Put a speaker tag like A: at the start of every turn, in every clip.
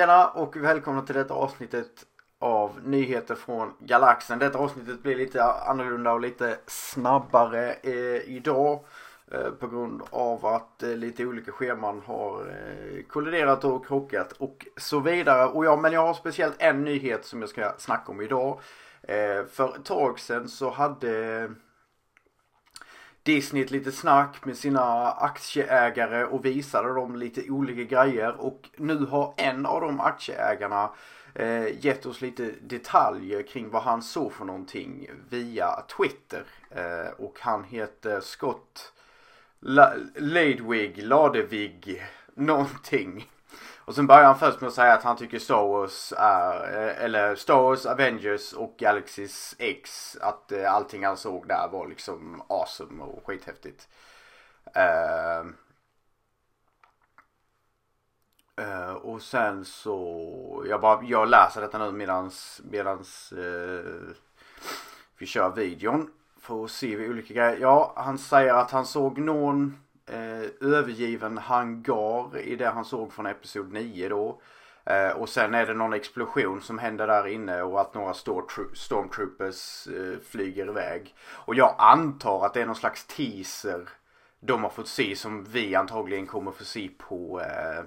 A: Tjena och välkomna till detta avsnittet av nyheter från galaxen. Detta avsnittet blir lite annorlunda och lite snabbare eh, idag. Eh, på grund av att eh, lite olika scheman har eh, kolliderat och krockat och så vidare. Och ja, men jag har speciellt en nyhet som jag ska snacka om idag. Eh, för ett tag sedan så hade Disney ett litet snack med sina aktieägare och visade dem lite olika grejer och nu har en av de aktieägarna eh, gett oss lite detaljer kring vad han såg för någonting via Twitter. Eh, och han heter Scott La Ladwig, Ladevig, någonting. Och sen börjar han först med att säga att han tycker Star Wars är, eh, eller Star Wars, Avengers och Galaxys X, att eh, allting han såg där var liksom awesome och skithäftigt. Uh, uh, och sen så, jag bara, jag läser detta nu medans, medans uh, vi kör videon för att se olika grejer. Ja, han säger att han såg någon Eh, övergiven hangar i det han såg från Episod 9 då. Eh, och sen är det någon explosion som händer där inne och att några stormtroopers eh, flyger iväg. Och jag antar att det är någon slags teaser de har fått se som vi antagligen kommer få se på eh,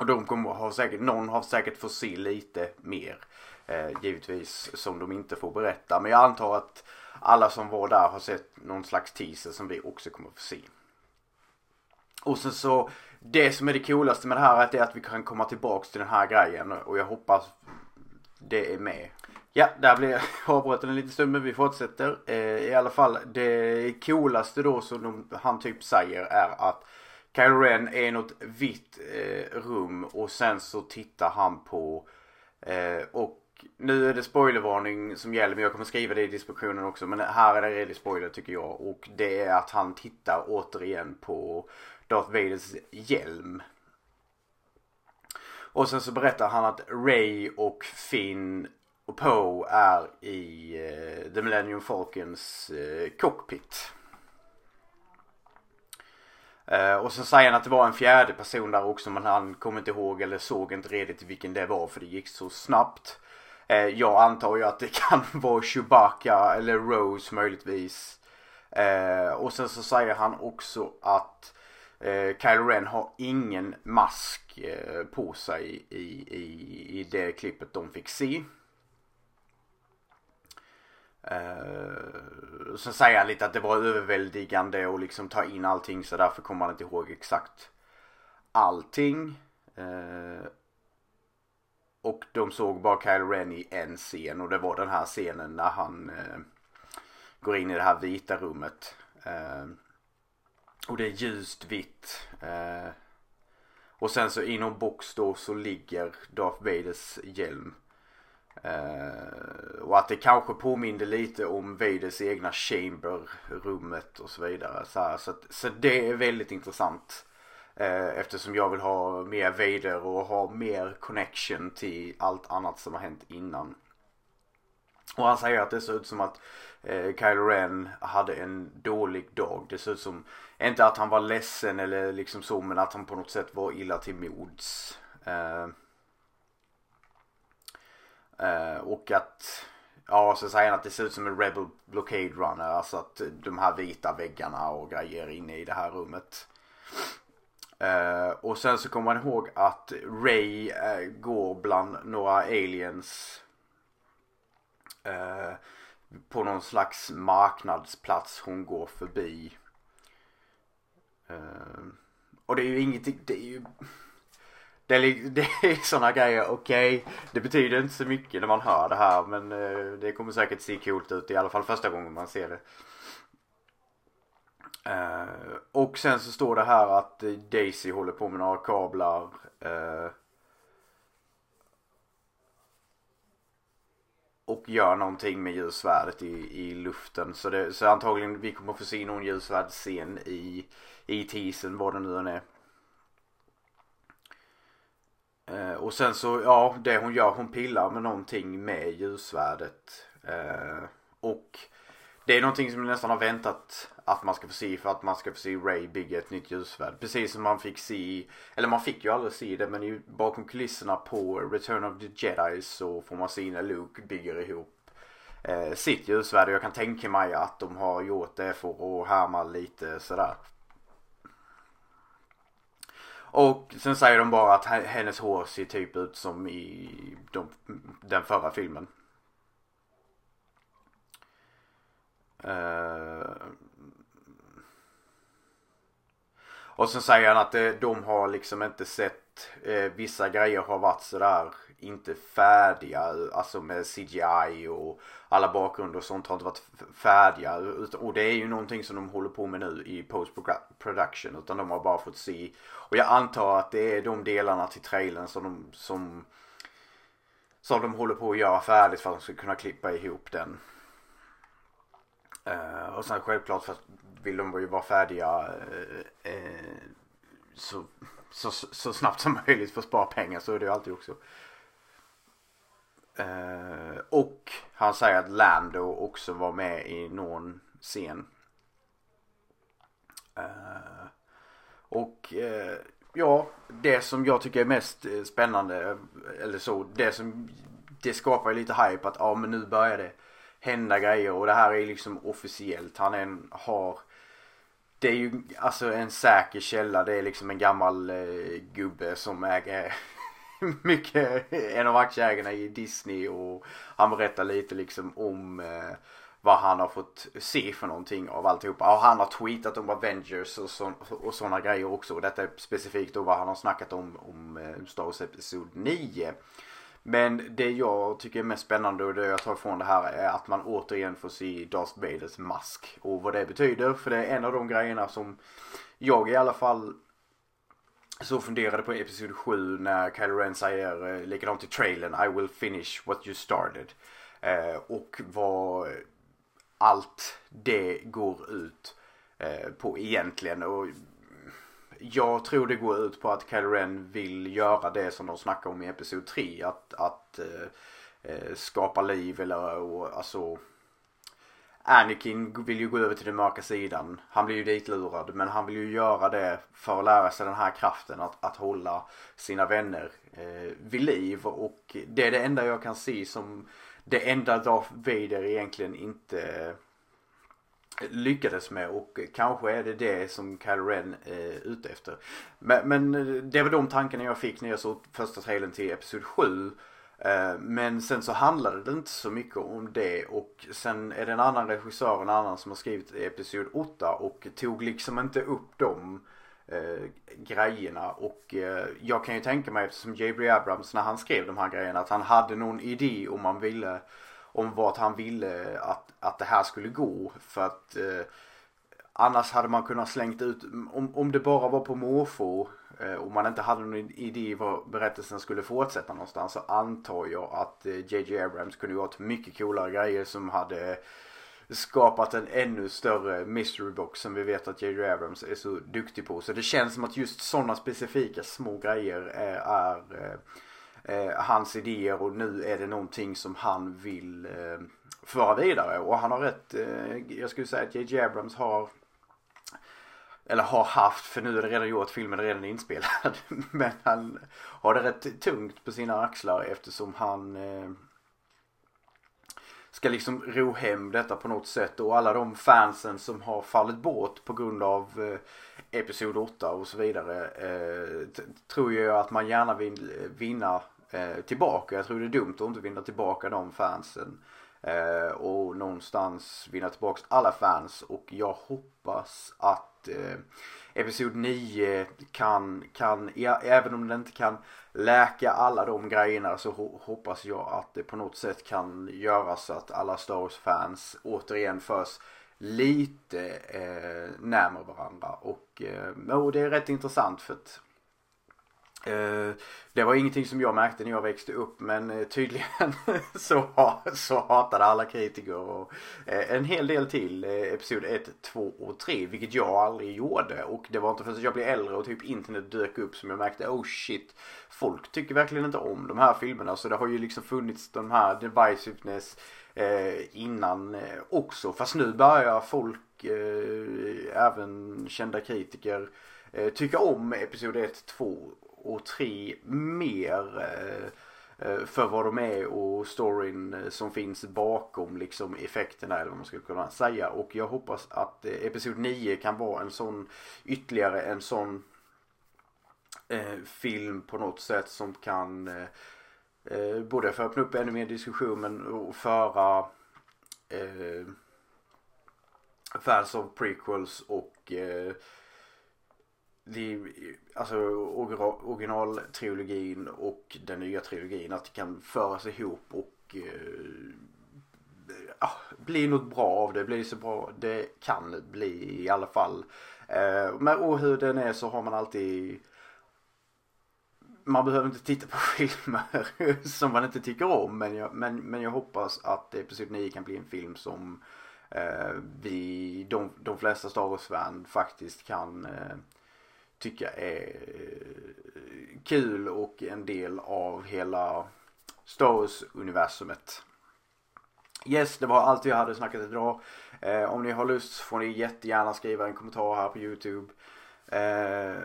A: och de kommer ha säkert, någon har säkert fått se lite mer. Eh, givetvis som de inte får berätta. Men jag antar att alla som var där har sett någon slags teaser som vi också kommer få se. Och sen så, det som är det coolaste med det här är att vi kan komma tillbaks till den här grejen och jag hoppas det är med. Ja, där blev jag avbruten en liten stund men vi fortsätter. Eh, I alla fall det coolaste då som de, han typ säger är att Kylo Ren är i något vitt eh, rum och sen så tittar han på eh, och nu är det spoilervarning som gäller men jag kommer skriva det i diskussionen också. Men här är det redig spoiler tycker jag. Och det är att han tittar återigen på Darth Vaders hjälm. Och sen så berättar han att Ray och Finn och Poe är i eh, The Millennium Falcons eh, cockpit. Eh, och sen säger han att det var en fjärde person där också men han kommer inte ihåg eller såg inte redigt vilken det var för det gick så snabbt. Eh, jag antar ju att det kan vara Chewbacca eller Rose möjligtvis. Eh, och sen så säger han också att eh, Kylo Ren har ingen mask eh, på sig i, i, i det klippet de fick se. Uh, sen säger han lite att det var överväldigande och liksom ta in allting så därför kommer han inte ihåg exakt allting. Uh, och de såg bara Kyle Ren i en scen och det var den här scenen när han eh, går in i det här vita rummet. Eh, och det är ljust vitt. Eh, och sen så inom box då så ligger Darth Vaders hjälm. Eh, och att det kanske påminner lite om Vaders egna chamber-rummet och så vidare. Så, här, så, att, så det är väldigt intressant. Eh, eftersom jag vill ha mer Vader och ha mer connection till allt annat som har hänt innan. Och han säger att det ser ut som att uh, Kylo Ren hade en dålig dag. Det ser ut som, inte att han var ledsen eller liksom så men att han på något sätt var illa till mods. Eh, och att, ja så säger han att det ser ut som en Rebel Blockade Runner. Alltså att de här vita väggarna och grejer inne i det här rummet. Uh, och sen så kommer man ihåg att Ray uh, går bland några aliens. Eh, på någon slags marknadsplats hon går förbi. och det är ju ingenting, det är ju det är, det är sådana grejer, okej. Okay, det betyder inte så mycket när man hör det här men eh, det kommer säkert se coolt ut i alla fall första gången man ser det. Eh, och sen så står det här att Daisy håller på med några kablar. Eh, och gör någonting med ljussvärdet i, i luften. Så, det, så antagligen vi kommer få se någon ljussvärdsscen i, i teasern vad det nu än är. Eh, och sen så, ja det hon gör, hon pillar med någonting med ljusvärdet. Eh, och det är någonting som vi nästan har väntat att man ska få se för att man ska få se Ray bygga ett nytt ljusvärd. Precis som man fick se, eller man fick ju aldrig se det men bakom kulisserna på Return of the Jedi så får man se när Luke bygger ihop eh, sitt ljusvärd. Och jag kan tänka mig att de har gjort det för att härma lite sådär. Och sen säger de bara att hennes hår ser typ ut som i de, den förra filmen. Uh, Eh, och sen säger han att de har liksom inte sett, eh, vissa grejer har varit sådär inte färdiga, alltså med CGI och alla bakgrunder och sånt har inte varit färdiga. Och det är ju någonting som de håller på med nu i post production utan de har bara fått se. Och jag antar att det är de delarna till trailern som de, som, som de håller på att göra färdigt för att de ska kunna klippa ihop den. Uh, och sen självklart för vill de ju vara färdiga uh, uh, så, så, så snabbt som möjligt för att spara pengar så är det ju alltid också. och han säger att Lando också var med i någon scen. och ja, det som jag tycker är mest spännande eller så, det som det skapar ju lite hype att ja men nu börjar det hända grejer och det här är liksom officiellt. Han en, har det är ju alltså en säker källa. Det är liksom en gammal eh, gubbe som äger mycket, en av aktieägarna i Disney och han berättar lite liksom om eh, vad han har fått se för någonting av alltihopa. Och han har tweetat om Avengers och, så, och sådana grejer också. Och detta är specifikt då vad han har snackat om om eh, Star Wars Episod 9. Men det jag tycker är mest spännande och det jag tar ifrån det här är att man återigen får se Darth Vaders mask. Och vad det betyder. För det är en av de grejerna som jag i alla fall så funderade på episod 7 när Kylo Ren säger eh, likadant i trailern I will finish what you started. Eh, och vad allt det går ut eh, på egentligen. Och jag tror det går ut på att Kylo Ren vill göra det som de snackar om i Episod 3. Att, att eh, eh, skapa liv eller och, alltså Anakin vill ju gå över till den mörka sidan. Han blir ju ditlurad men han vill ju göra det för att lära sig den här kraften att, att hålla sina vänner eh, vid liv. Och det är det enda jag kan se som det enda Darth Vader egentligen inte lyckades med och kanske är det det som Kyle Ren är ute efter. Men, men eh, det var de tankarna jag fick när jag såg första trailern till Episod 7. Eh, men sen så handlade det inte så mycket om det och sen är det en annan regissör, en annan som har skrivit Episod 8 och tog liksom inte upp de eh, grejerna och eh, jag kan ju tänka mig eftersom J.B. Abrams när han skrev de här grejerna att han hade någon idé om man ville om vart han ville att, att det här skulle gå. För att eh, annars hade man kunnat slängt ut, om, om det bara var på måfå eh, och man inte hade någon idé var berättelsen skulle fortsätta någonstans så antar jag att JJ eh, Abrams kunde gjort mycket coolare grejer som hade skapat en ännu större mystery box som vi vet att J.J. Abrams är så duktig på. Så det känns som att just sådana specifika små grejer eh, är, är eh, hans idéer och nu är det någonting som han vill eh, föra vidare. Och han har rätt, eh, jag skulle säga att J.J. Abrams har eller har haft, för nu är det redan gjort, filmen är redan inspelad. Men han har det rätt tungt på sina axlar eftersom han eh, ska liksom ro hem detta på något sätt. Och alla de fansen som har fallit bort på grund av eh, Episod 8 och så vidare. Eh, tror jag att man gärna vill eh, vinna eh, tillbaka. Jag tror det är dumt att inte vinna tillbaka de fansen. Eh, och någonstans vinna tillbaka alla fans och jag hoppas att eh, Episod 9 kan, kan ja, även om den inte kan läka alla de grejerna så ho hoppas jag att det på något sätt kan göra så att alla Star Wars fans återigen förs lite eh, närmare varandra och, eh, och det är rätt intressant för att Eh, det var ingenting som jag märkte när jag växte upp men eh, tydligen så, så hatade alla kritiker och eh, en hel del till episod 1, 2 och 3 vilket jag aldrig gjorde. Och det var inte förrän jag blev äldre och typ internet dök upp som jag märkte oh shit folk tycker verkligen inte om de här filmerna. Så det har ju liksom funnits de här divisiveness innan också. Fast nu börjar folk även kända kritiker tycka om episod 1, 2 och 3 mer eh, eh, för vad de är och storyn eh, som finns bakom liksom effekterna eller vad man skulle kunna säga. Och jag hoppas att eh, Episod 9 kan vara en sån ytterligare en sån eh, film på något sätt som kan eh, både för att öppna upp ännu mer diskussion men och föra eh, fans av prequels och eh, det, alltså originaltrilogin och den nya trilogin att det kan föras ihop och eh, ah, bli något bra av det. Bli så bra det kan bli i alla fall. Eh, men och hur den är så har man alltid man behöver inte titta på filmer som man inte tycker om men jag, men, men jag hoppas att Episod 9 kan bli en film som eh, vi, de, de flesta Star Wars-fan faktiskt kan eh, tycka är eh, kul och en del av hela Star Wars-universumet. Yes, det var allt jag hade snackat idag. Eh, om ni har lust får ni jättegärna skriva en kommentar här på Youtube. Eh,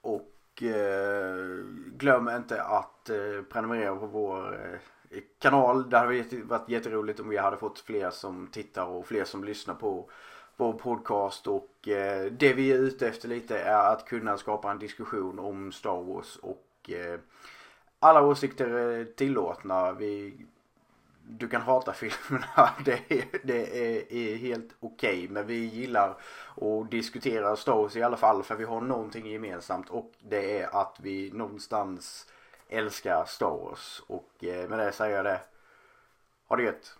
A: och eh, glöm inte att eh, prenumerera på vår eh, kanal. Det hade varit jätteroligt om vi hade fått fler som tittar och fler som lyssnar på vår podcast och eh, det vi är ute efter lite är att kunna skapa en diskussion om Star Wars och eh, alla åsikter är tillåtna. Vi, du kan hata filmerna, det, är, det är, är helt okej. Okay. Men vi gillar att diskutera Star Wars i alla fall för vi har någonting gemensamt och det är att vi någonstans älskar Star Wars. Och eh, med det säger jag det. Ha det gött!